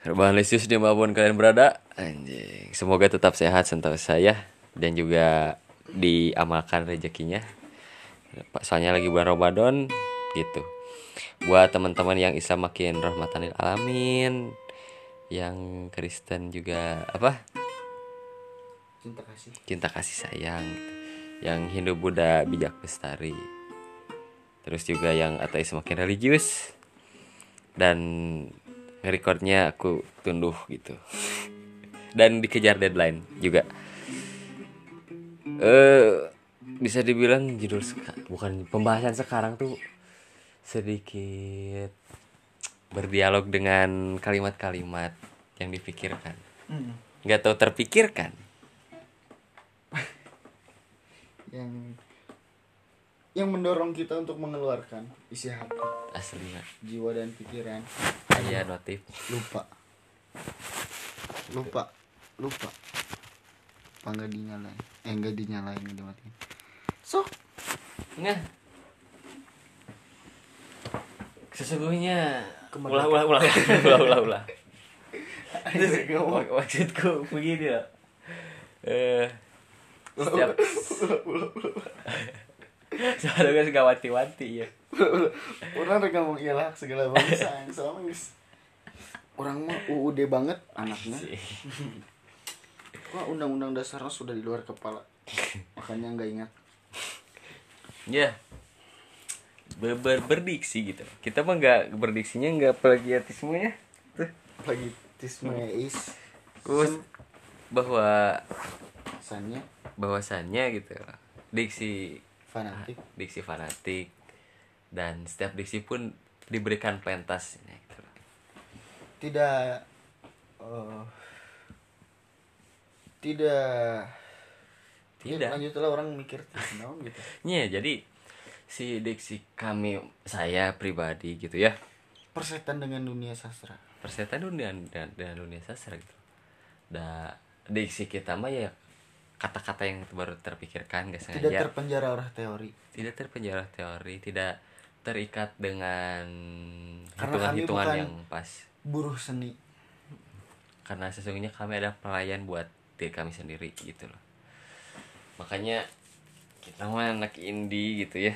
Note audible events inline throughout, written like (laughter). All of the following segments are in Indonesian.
Rebahan Lisius di mana pun kalian berada. Anjing. Semoga tetap sehat sentosa ya. Dan juga diamalkan rezekinya. Pak Soalnya lagi bulan Ramadan Gitu. Buat teman-teman yang Isa makin rahmatanil alamin Yang Kristen juga Apa? cinta kasih. Cinta kasih sayang gitu. Yang Hindu Buddha bijak bestari Terus juga yang ateis makin religius. Dan nge-recordnya aku tunduh gitu. Dan dikejar deadline juga. Eh bisa dibilang judul seka- bukan pembahasan sekarang tuh sedikit berdialog dengan kalimat-kalimat yang dipikirkan. Nggak tahu terpikirkan. (laughs) Yang yang mendorong kita untuk mengeluarkan isi hati aslinya jiwa dan pikiran. Ayah notif lupa. Lupa. Lupa. Apa nggak dinyalain? Eh nggak dinyalain nggak dimatiin. So. Nah. Sesungguhnya. Ulah ulah ulah. Ulah ulah ulah. Mak- Maksudku begini loh. Eh setiap Soalnya guys gak wanti-wanti ya. (laughs) orang udah ngomong iyalah segala bangsa yang (laughs) sama guys orang mah UUD banget anaknya wah (laughs) undang-undang dasarnya sudah di luar kepala makanya nggak ingat Ya. Ber, ber- berdiksi gitu. Kita mah nggak berdiksinya nggak plagiatisme ya. Tuh. lagi tisme is Kus bahwa sannya bahwasannya gitu. Diksi fanatik diksi fanatik dan setiap diksi pun diberikan pentas gitu. tidak eh, tidak Tidak. lanjutlah orang mikir naon gitu (laughs) Iya, jadi si diksi kami saya pribadi gitu ya. persetan dengan dunia sastra Persetan dunia dan dengan dunia sastra gitu. Da diksi kita mah ya kata-kata yang baru terpikirkan gak tidak sengaja. terpenjara oleh teori tidak terpenjara teori, tidak terikat dengan hitungan-hitungan yang pas. buruh seni Karena sesungguhnya kami adalah pelayan buat diri kami sendiri gitu loh. Makanya kita mah anak indie gitu ya.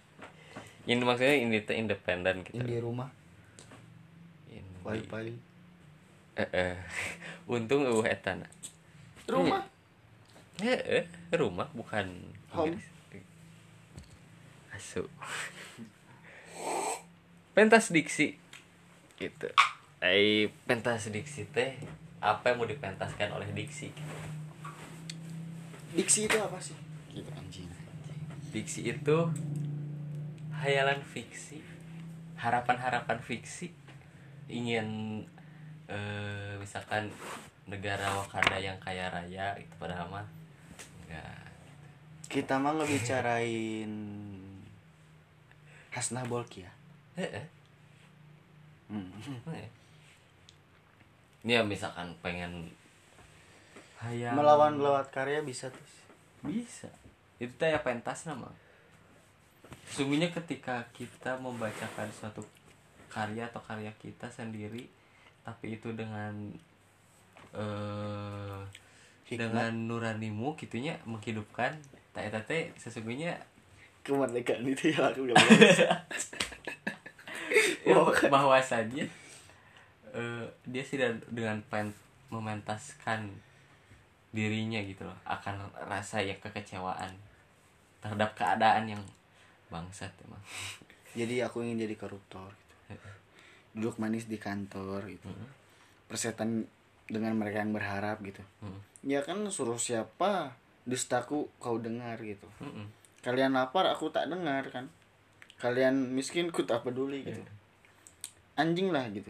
(laughs) Ini maksudnya indie teh independen gitu. ini di rumah Indie. wifi Eh, eh. (laughs) Untung eueuh eta na. rumah Eh, eh, rumah bukan Home. Asu. pentas diksi gitu. Eh, pentas diksi teh apa yang mau dipentaskan oleh diksi? diksi itu apa sih gitu anjing Diksi itu hayalan fiksi, harapan-harapan fiksi, ingin eh, misalkan negara Wakanda yang kaya raya itu padahal mah. Kita mah ngebicarain Hasnah Bolkiah Eh, eh. hmm. Ini ya misalkan pengen hayal melawan lewat karya bisa tuh bisa itu teh ya pentas nama sesungguhnya ketika kita membacakan suatu karya atau karya kita sendiri tapi itu dengan eh Hikmat. dengan nuranimu gitunya menghidupkan tak eta teh sesungguhnya kemerdekaan itu ya aku gak (laughs) ya, Wow. bahwasannya eh, dia tidak dengan pen, mementaskan dirinya gitu loh akan rasa yang kekecewaan terhadap keadaan yang bangsat emang. Jadi aku ingin jadi koruptor gitu. duduk manis di kantor gitu. Persetan dengan mereka yang berharap gitu. Ya kan suruh siapa dustaku kau dengar gitu. Mm-mm. kalian lapar aku tak dengar kan? Kalian miskin ku tak peduli gitu. Anjing lah gitu.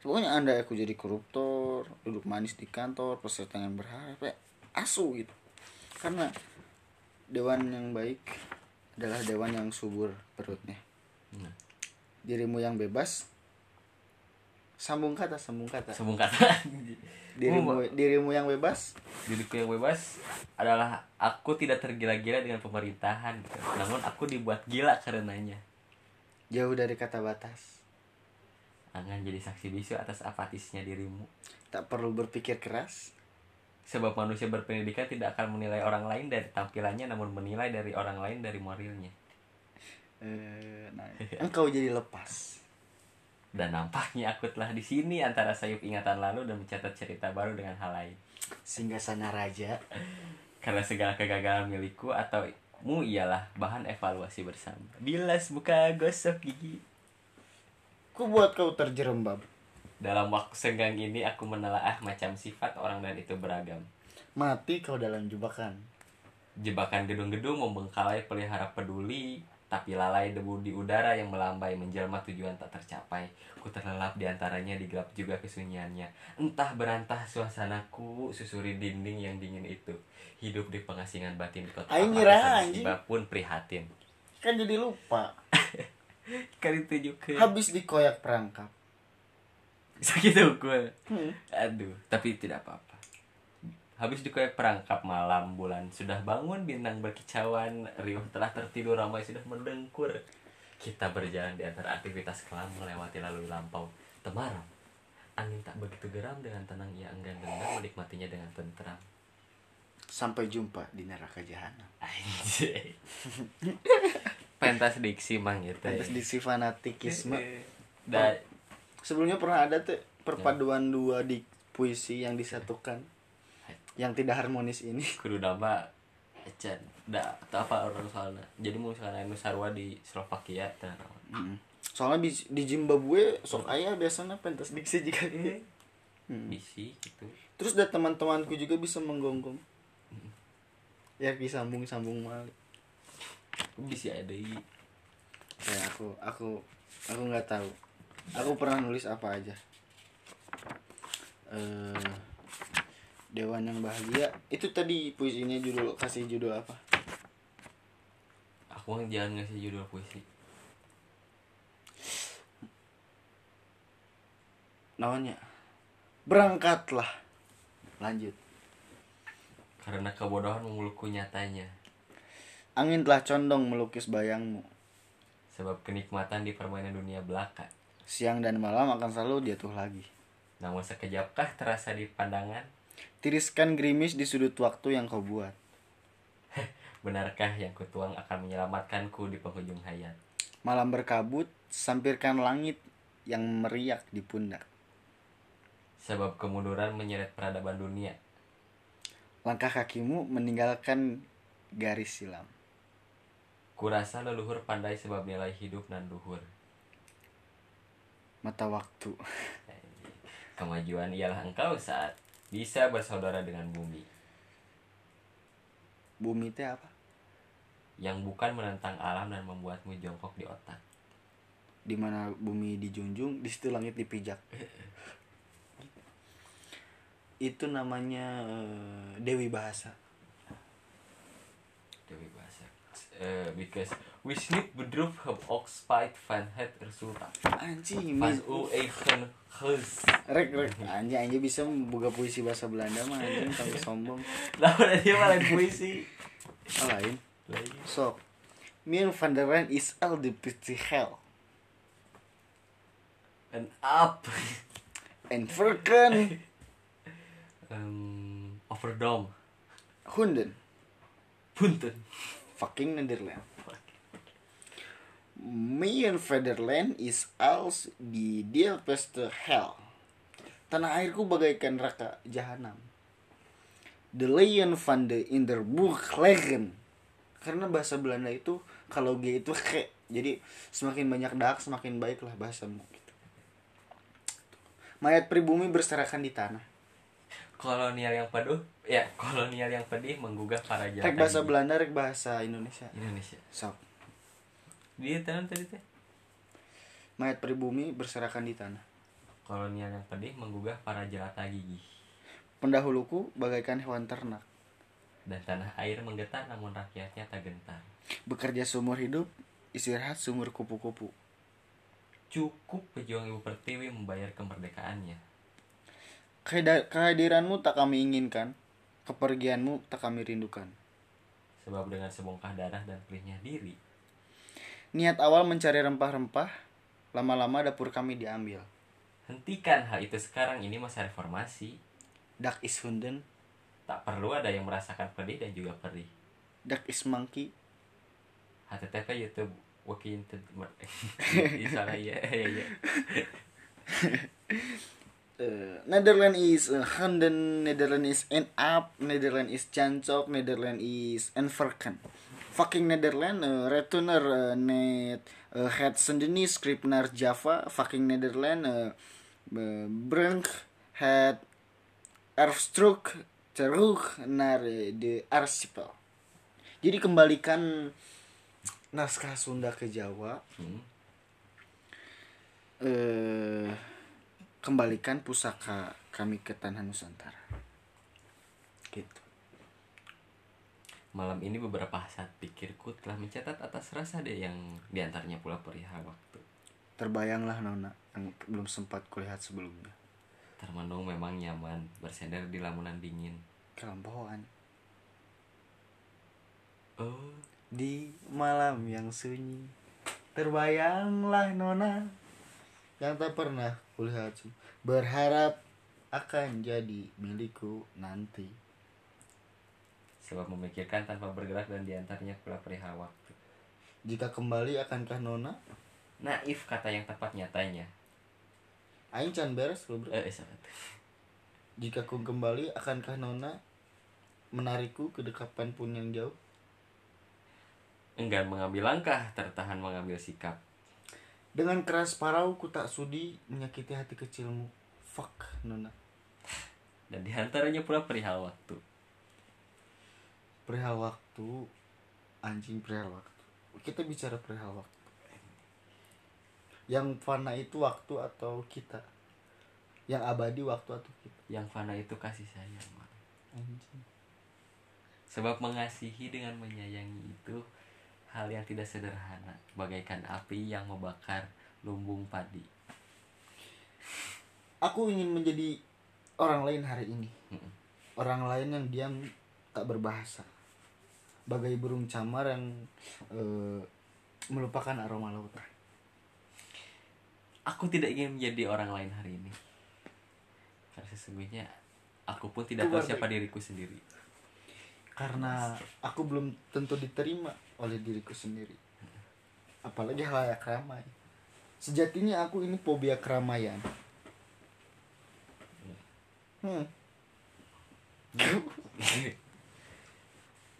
Pokoknya anda aku jadi koruptor duduk manis di kantor persetan yang berharap ya asu gitu. Karena dewan yang baik adalah dewan yang subur perutnya. Nah, dirimu yang bebas sambung kata sambung kata sambung kata (laughs) dirimu dirimu yang bebas diriku yang bebas adalah aku tidak tergila-gila dengan pemerintahan gitu. namun aku dibuat gila karenanya jauh dari kata batas An Jangan jadi saksi bisu atas apatisnya dirimu. Tak perlu berpikir keras. Sebab manusia berpendidikan tidak akan menilai orang lain dari tampilannya namun menilai dari orang lain dari moralnya. Eh, nah, engkau jadi lepas. Dan nampaknya aku telah di sini antara sayup ingatan lalu dan mencatat cerita baru dengan hal lain. Sehingga sana raja. (laughs) Karena segala kegagalan milikku atau mu ialah bahan evaluasi bersama. Bilas buka gosok gigi. Ku buat kau terjerembab. Dalam waktu senggang ini aku menelaah macam sifat orang dan itu beragam. Mati kau dalam jebakan. Jebakan gedung-gedung membengkalai pelihara peduli, tapi lalai debu di udara yang melambai menjelma tujuan tak tercapai. Ku terlelap di antaranya digelap juga kesunyiannya. Entah berantah suasanaku susuri dinding yang dingin itu. Hidup di pengasingan batin di kota apa, ngira, anjing. pun prihatin. Kan jadi lupa. (laughs) Kali tujuh ke Habis dikoyak perangkap. (laughs) sakit ukul. Hmm. Aduh, tapi tidak apa-apa. Habis dikoyak perangkap malam bulan sudah bangun bintang berkicauan riuh telah tertidur ramai sudah mendengkur. Kita berjalan di antara aktivitas kelam melewati lalu lampau temaram. Angin tak begitu geram dengan tenang ia enggan gendang menikmatinya dengan tenteram. Sampai jumpa di neraka jahanam. Anjay. (laughs) Pentas diksi mang gitu. ya. Terus diksi fanatikisme. Da, Sebelumnya pernah ada tuh perpaduan dua di puisi yang disatukan. Yang tidak harmonis ini. (laughs) kudu nama Ecan da atau apa orang soalnya jadi mau misalnya sarwa di Slovakia teh naon. Mm. Soalnya di, di Zimbabwe sok ayah biasanya pentas diksi jika Hmm. bisi gitu Terus ada teman-temanku juga bisa menggonggong. Ya bisa sambung-sambung mal. bisi ada i Ya aku aku aku nggak tahu. Aku pernah nulis apa aja. Eh Dewan yang bahagia itu tadi puisinya judul kasih judul apa? aku jangan ngasih judul puisi Namanya berangkatlah. Lanjut. karena kebodohan memulukku nyatanya Angin telah condong melukis bayangmu. sebab kenikmatan di permainan dunia belaka Siang dan malam akan selalu jatuh lagi. namun sekejapkah terasa di pandangan Tiriskan gerimis di sudut waktu yang kau buat. (laughs) benarkah yang kutuang akan menyelamatkanku di penghujung hayat Malam berkabut, sampirkan langit yang meriak di pundak. sebab kemunduran menyeret peradaban dunia Langkah kakimu meninggalkan garis silam. kurasa leluhur pandai sebab nilai hidup nan luhur Mata waktu. (laughs) Kemajuan ialah engkau saat bisa bersaudara dengan bumi Bumi teh apa? yang bukan menentang alam dan membuatmu jongkok di otak. Di mana bumi dijunjung, di situ langit dipijak. (laughs) Itu namanya eh, Dewi Bahasa. Dewi bahasa. Eh, because we sleep bedroef heb oxpite van het resultaat. Anjing, Van mis- u eigen huis. rek rek anjing anjing bisa membuka puisi bahasa Belanda mah anjing sampai (laughs) sombong. Lawan dia malah puisi. Oh, lain. Lagi. So, Mir van der Rijn is al de pretty hell. And up. En Verken um, overdome. Hunden. Punten. Fucking van der Rijn is als die diepste hell. Tanah airku bagaikan neraka jahanam. The Lion van de Inderburg legend. Karena bahasa Belanda itu kalau G itu ke. Jadi semakin banyak dak semakin baiklah bahasamu gitu. Mayat pribumi berserakan di tanah. Kolonial yang peduh, ya (laughs) kolonial yang pedih menggugah para jahat. Rek bahasa Belanda, rek bahasa Indonesia. Indonesia. Sok. Dia tanam tadi teh. Mayat pribumi berserakan di tanah. Kolonial yang pedih menggugah para jelata gigih. Pendahuluku bagaikan hewan ternak. Dan tanah air menggetar namun rakyatnya tak gentar. Bekerja seumur hidup, istirahat seumur kupu-kupu. Cukup pejuang ibu pertiwi membayar kemerdekaannya. Kehadiranmu tak kami inginkan, kepergianmu tak kami rindukan. Sebab dengan sebongkah darah dan perihnya diri, Niat awal mencari rempah-rempah, lama-lama dapur kami diambil. hentikan hal itu sekarang ini masa reformasi Duck is hunden, tak perlu ada yang merasakan pedih dan juga perih duck is monkey. HTTP YouTube Wakin (laughs) Salah ya ya (laughs) Eh, Netherlands is uh, Handen, Netherlands is en up, Netherlands is Jancok, Netherlands is Enverken. Fucking Netherlands, uh, Retuner, uh, Net, uh, Het Sendeni, Scriptnar Java, fucking Netherlands, uh, uh, Brunk, Het Erfstrook, terug naar uh, de archipel. Jadi kembalikan naskah Sunda ke Jawa, Hmm. eh kembalikan pusaka kami ke tanah Nusantara. Gitu. Malam ini beberapa saat pikirku telah mencatat atas rasa deh yang di antaranya pula perihal waktu. Terbayanglah Nona yang belum sempat kulihat sebelumnya. Termenung memang nyaman bersender di lamunan dingin. Kelampoan Oh, di malam yang sunyi. Terbayanglah Nona yang tak pernah kulihat berharap akan jadi milikku nanti. sebab memikirkan tanpa bergerak dan di antaranya pula perihal waktu. Jika kembali akankah Nona? Naif kata yang tepat nyatanya. Aing can beres loh, bro. Eh, sahabat. Jika ku kembali, akankah Nona menarikku ke dekapan pun yang jauh? Enggan mengambil langkah, tertahan mengambil sikap. Dengan keras parau ku tak sudi menyakiti hati kecilmu. Fuck, Nona. Dan di antaranya pula perihal waktu. Perihal waktu, anjing perihal waktu. Kita bicara perihal waktu. Yang fana itu waktu atau kita? Yang abadi waktu atau kita? Yang fana itu kasih sayang. Anjing. Sebab mengasihi dengan menyayangi itu hal yang tidak sederhana, bagaikan api yang membakar lumbung padi. Aku ingin menjadi orang lain hari ini. Orang lain yang diam tak berbahasa. Bagai burung camar yang eh, melupakan aroma lautan. Aku tidak ingin menjadi orang lain hari ini. Karena sesungguhnya aku pun tidak tahu siapa diriku sendiri. Karena aku belum tentu diterima oleh diriku sendiri. Apalagi halayak ramai sejatinya aku ini fobia keramaian. Hmm.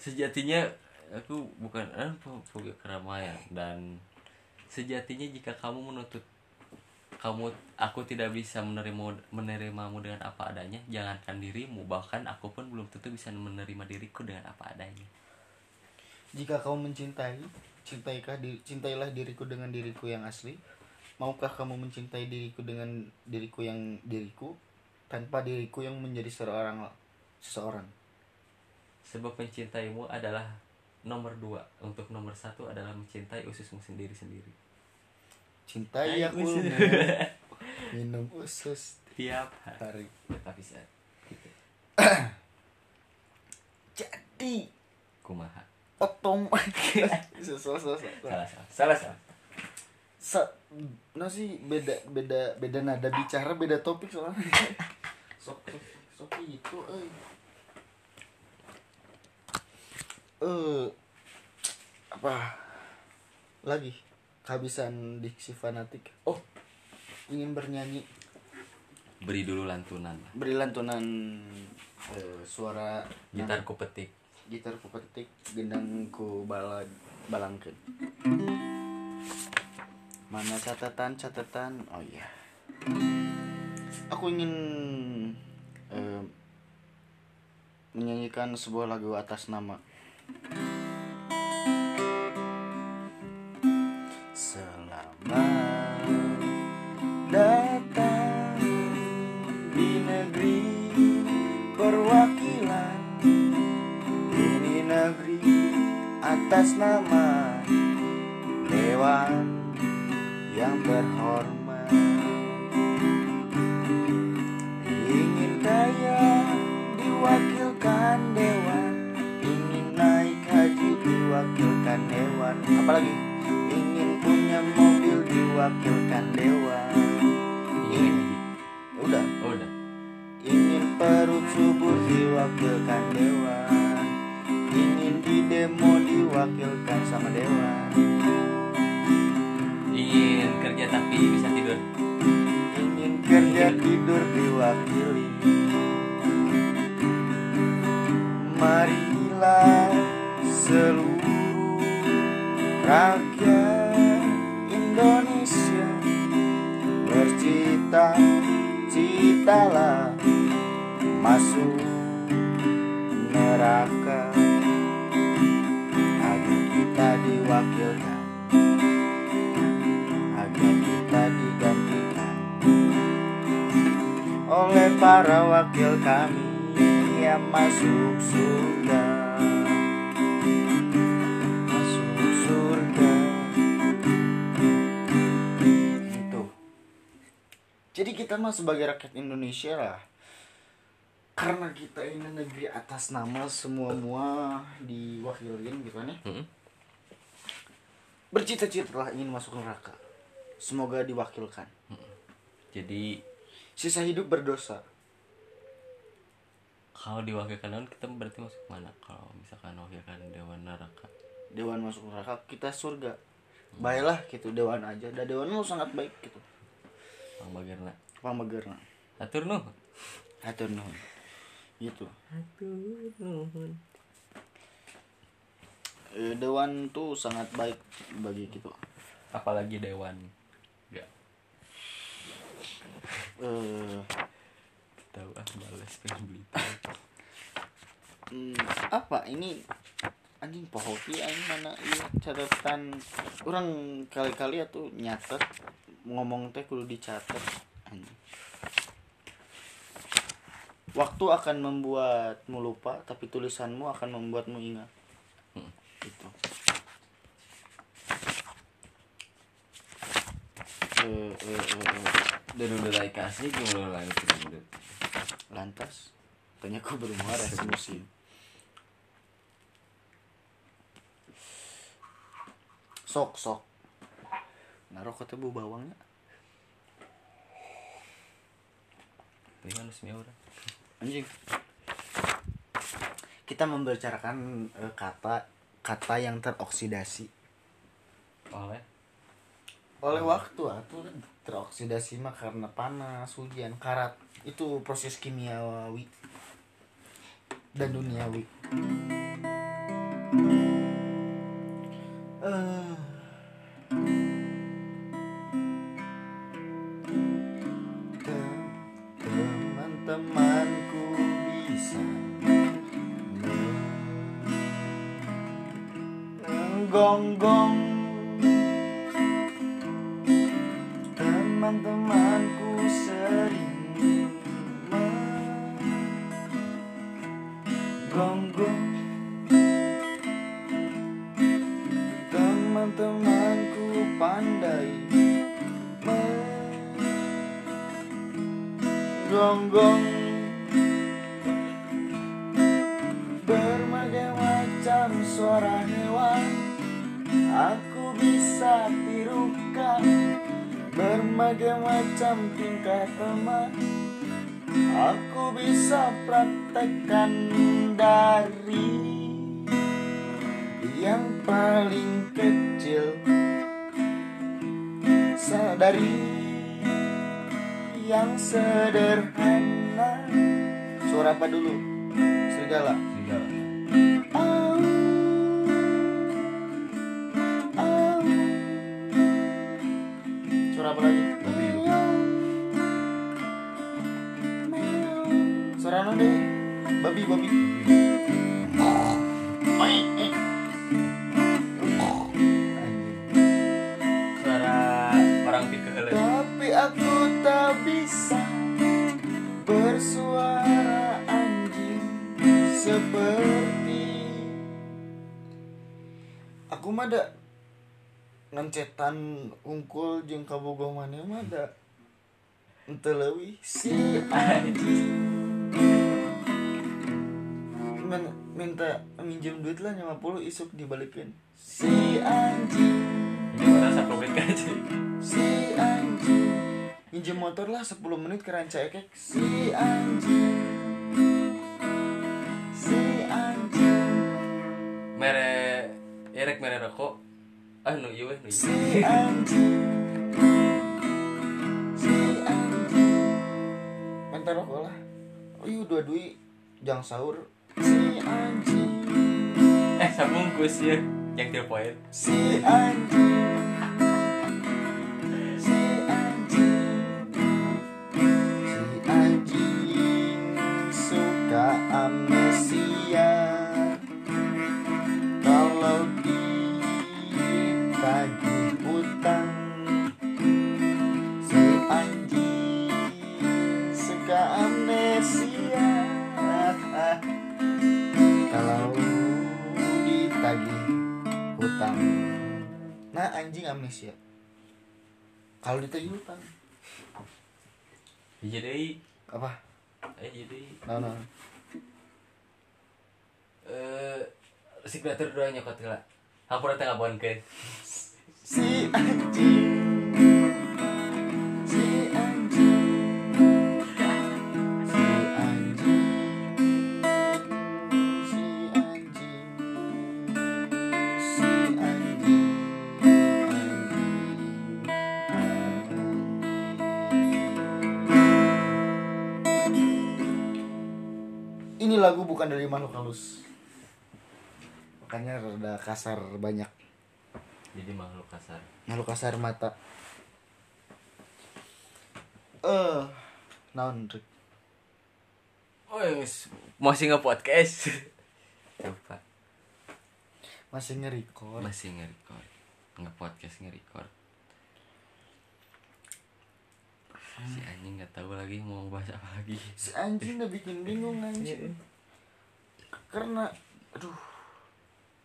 sejatinya aku bukan eh, fobia keramaian. Dan sejatinya jika kamu menuntut kamu aku tidak bisa menerima menerimamu dengan apa adanya. Jangankan dirimu bahkan aku pun belum tentu bisa menerima diriku dengan apa adanya. Jika kau mencintai cintaikah di, cintailah diriku dengan diriku yang asli? Maukah kamu mencintai diriku dengan diriku yang diriku tanpa diriku yang menjadi seorang seseorang? Sebab mencintaimu adalah nomor dua. Untuk nomor satu adalah mencintai ususmu sendiri sendiri cintai aku (laughs) minum usus tiap hari. bisa gitu. (coughs) jadi kumaha? otom (laughs) salah salah salah salah. Salah Sa nasi beda beda beda nada bicara beda topik soalnya. (laughs) Sok sok sok itu eh eh apa lagi kehabisan diksi fanatik. Oh ingin bernyanyi. Beri dulu lantunan. Beri lantunan eh, suara gitar ku petik gitar ku petik gendang ku bala balangkeun. Mana catatan catatan? Oh iya. Aku ingin eh, menyanyikan sebuah lagu atas nama datang di negeri perwakilan Ini negeri atas nama Dewan yang terhormat Ingin kaya diwakilkan Dewan Ingin naik haji diwakilkan Dewan. Apalagi wakilkan dewa. Ingin udah. Oh, udah. Ingin perut subur diwakilkan dewa. Ingin di demo diwakilkan sama dewa. Ingin kerja tapi bisa tidur. Ingin kerja tidur diwakili. Marilah seluruh rakyat Indonesia Bercita-citalah masuk neraka. Agar kita diwakilkan Agar kita digantikan. Oleh para wakil kami Yang masuk surga Jadi kita mah sebagai rakyat Indonesia lah. Karena kita ini negeri atas nama semua mua diwakilin gitu kan ya. Mm-mm. bercita-cita lah ingin masuk neraka. Semoga diwakilkan. Jadi sisa hidup berdosa. Kalau diwakilkan dewan kita berarti masuk mana? Kalau misalkan wakilkan dewan neraka. Dewan masuk neraka kita surga. Baiklah gitu. Dewan aja. Dan dewan lu sangat baik gitu bang bagirna pamagerna atur nuh hatur nuhun. Gitu. Atur nuhun. Eh, dewan tuh sangat baik bagi gitu apalagi dewan. Gak eh tahu ah males beli hmm, apa? Ini anjing pohoki anjing mana? Iya catatan. Orang kali-kali atuh nyatet. Ngomong teh kudu dicatat anjing. Waktu akan membuatmu lupa tapi tulisanmu akan membuatmu ingat. Hmm. gitu. Eh, eh, eh, eh. dan udah like kasih gimana lantas tanya aku belum marah musim sok sok. Naruh kata bu bawangnya. Kan anjing. Kita membicarakan eh, kata kata yang teroksidasi. Oleh. Oleh waktu atau teroksidasi mah karena panas hujan karat. Itu proses kimiawi. Dan duniawi. Eh. Paling kecil dari yang sederhana. Suara apa dulu? Serigala. Segala Au. Au. suara apa lagi? Suara apa deh babi babi ngencetan ungkul jeung kabogoh mana mah ada ente leuwih si anjing. Men- minta minjem duit lah 50 isuk dibalikin. Si anjing. Ini merasa probek aja si anjing. Minjem motor lah 10 menit ke ranca ekek. Si anjing. Si anjing. Mere erek mere rokok ah nu iya weh nu iya si anjing si anjing minta rokok lah oh iya dua dua jang sahur. Si anjing eh sabungkus ya yang tiga poin. Si anjing anjing amnesia. Kalau ditagih hutang iya deh. Apa? Eh jadi no no eh si kreator doa nyokot lah aku rata ngabon ke. Si anjing bukan dari makhluk halus. Makanya rada kasar banyak. jadi makhluk kasar Makhluk kasar mata. Eh, naon Rick? oh yes. masih nge podcast coba (laughs) Masih nge-record. masih nge record nge podcast nge record si anjing nggak tahu lagi mau bahas apa lagi Si anjing udah bikin bingung anjing. Karena aduh.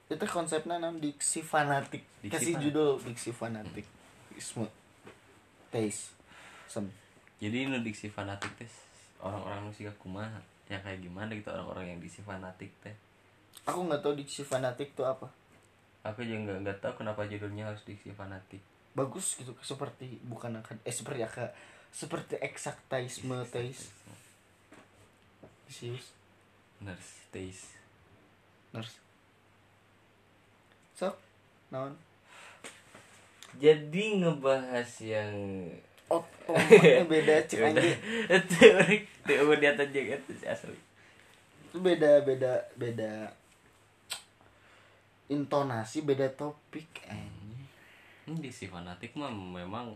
Itu konsepnya nam diksi fanatik. Diksi Kasih fanatik. judul diksi fanatik. Isme. Taste. Sem. jadi nu diksi fanatik teh orang-orang nu siga kumaha ya kayak gimana gitu orang-orang yang diksi fanatik teh Aku nggak tahu diksi fanatik itu apa. aku juga nggak nggak tahu kenapa judulnya harus diksi fanatik Bagus gitu seperti bukan akan eh seperti aka seperti eksaktaisme taste. Serius. Nurse taste Nurse. Sok. Naon? jadi ngebahas yang Oh, (laughs) oh beda cek anjing. (laughs) itu di atas juga itu sih asli Itu beda beda beda intonasi beda topik anjing. ini diksi fanatik mah memang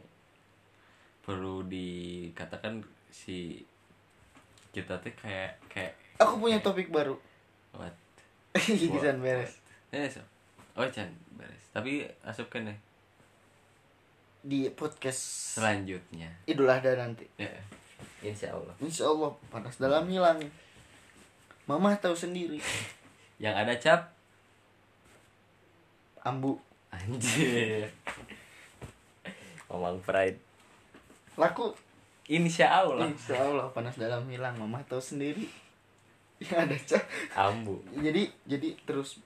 perlu dikatakan si kita tuh kayak kayak Aku punya topik baru. what (laughs) Gigisan beres. eh so. oh Chan beres tapi asup kan ya Di podcast selanjutnya Idul Adha nanti. ya insya Allah Insya Allah panas dalam hilang. Mama tahu sendiri. (laughs) yang ada cap Ambu anjir (laughs) ngomong pride laku. insya Allah Insya Allah panas dalam hilang. Mama tahu sendiri. (laughs) Yang ada cah. ambu Jadi jadi terus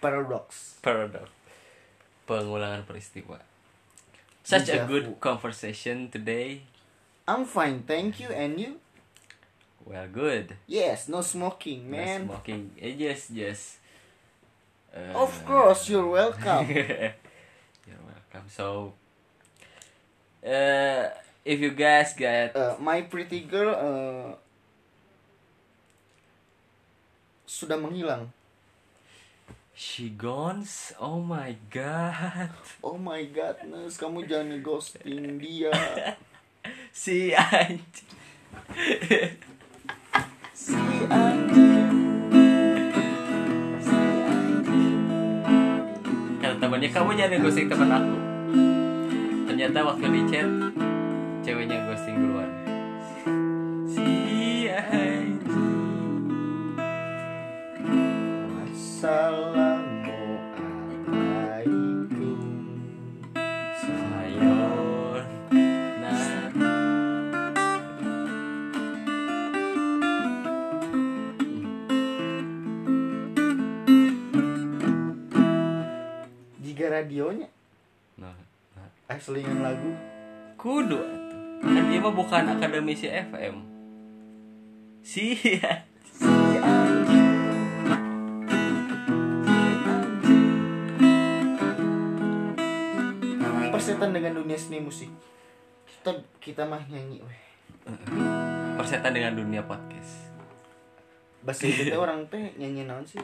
paradox. (laughs) paradox pengulangan peristiwa such a Deja good conversation today I'm fine, thank you. And you? well good Yes, no smoking, No man. smoking eh, yes yes Uh, Of course, you're welcome. (laughs) you're welcome so uh, if you guys get Uh, my pretty girl uh, sudah menghilang. she gones oh my god Oh my godness, kamu jangan ghosting dia. (laughs) si anjing Si anjing. Si anjing. kata temannya kamu jangan ghosting teman aku ternyata waktu di chat ceweknya ghosting duluan si anjing Jika radionya nah, nah. aslingan lagu kudu kan dia mah bukan akademisi FM si anjing. (laughs) Persetan dengan dunia seni musik. Kita kita mah nyanyi weh. persetan dengan dunia podcast bahasa kita orang teh nyanyi naon sih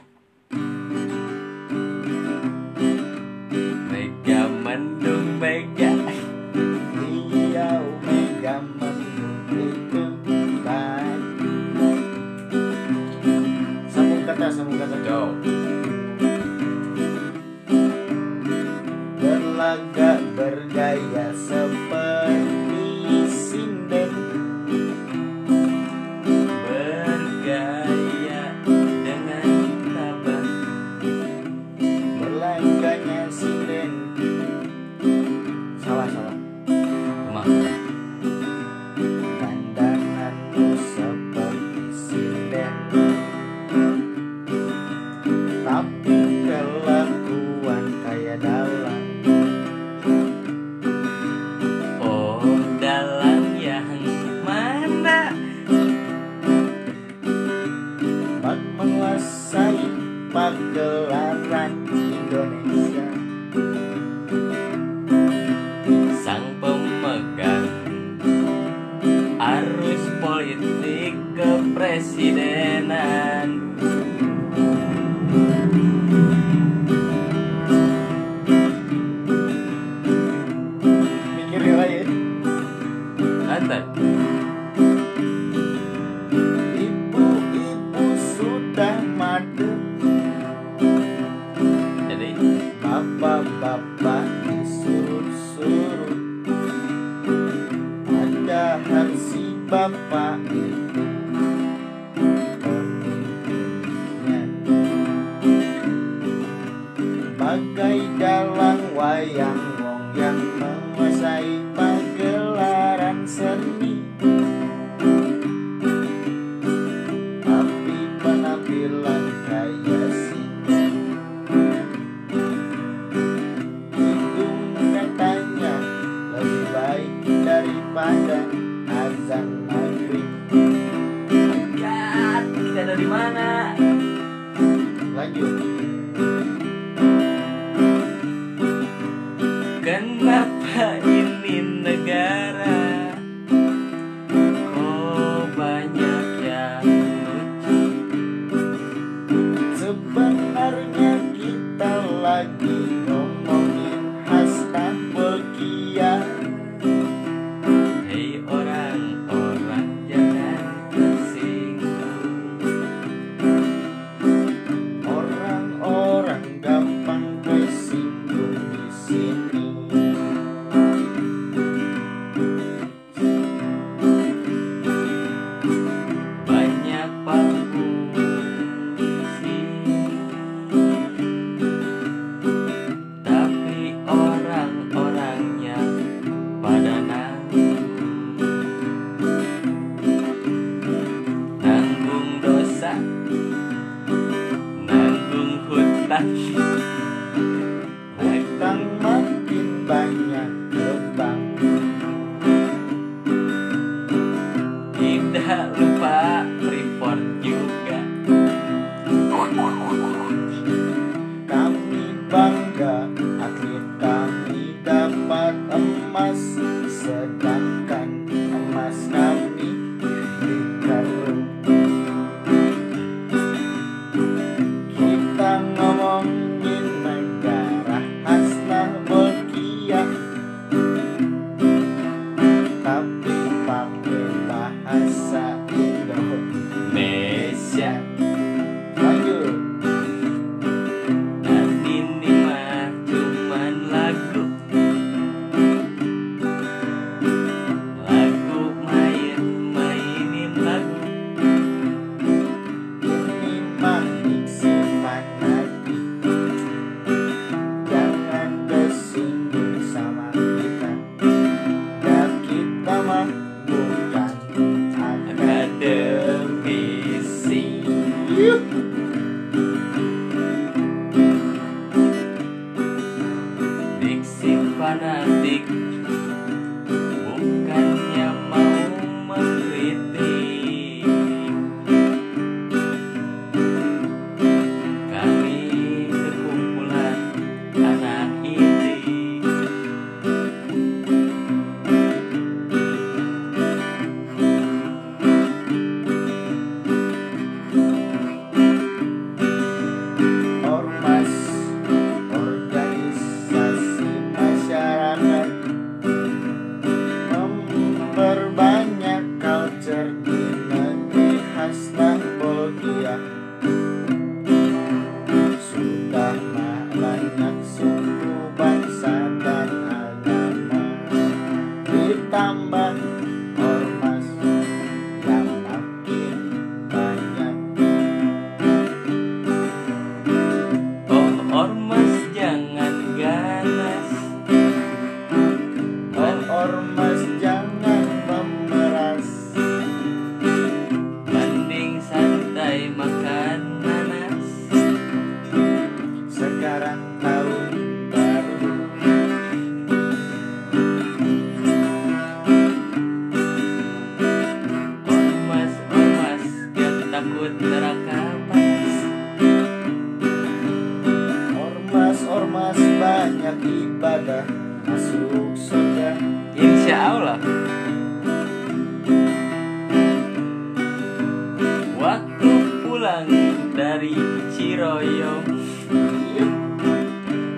hoyong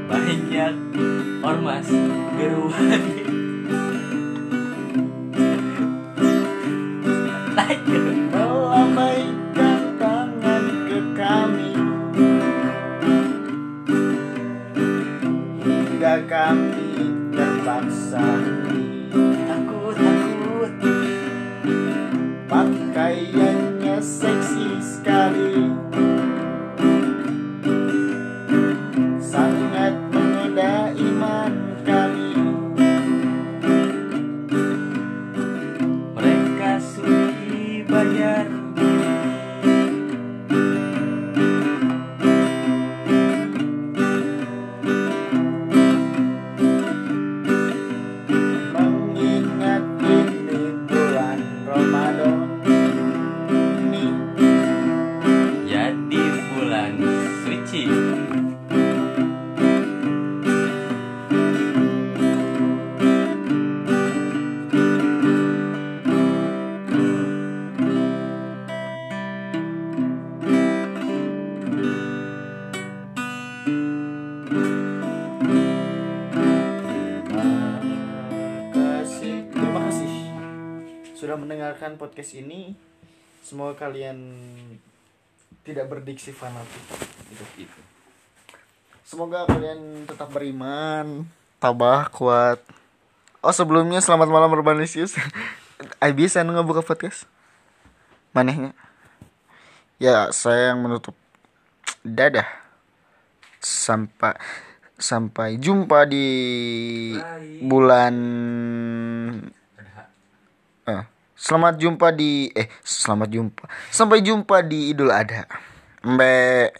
banyak ormas geruan podcast ini. Semoga kalian tidak berdiksi fanatik gitu. gitu Semoga kalian tetap beriman, tabah, kuat. Oh sebelumnya selamat malam Urbanisius. Ai (laughs) bisa nu buka podcast. Manehnya. Ya, saya yang menutup. Dadah. Sampai sampai jumpa di Bye. bulan selamat jumpa di eh selamat jumpa. Sampai jumpa di Idul Adha. Mbak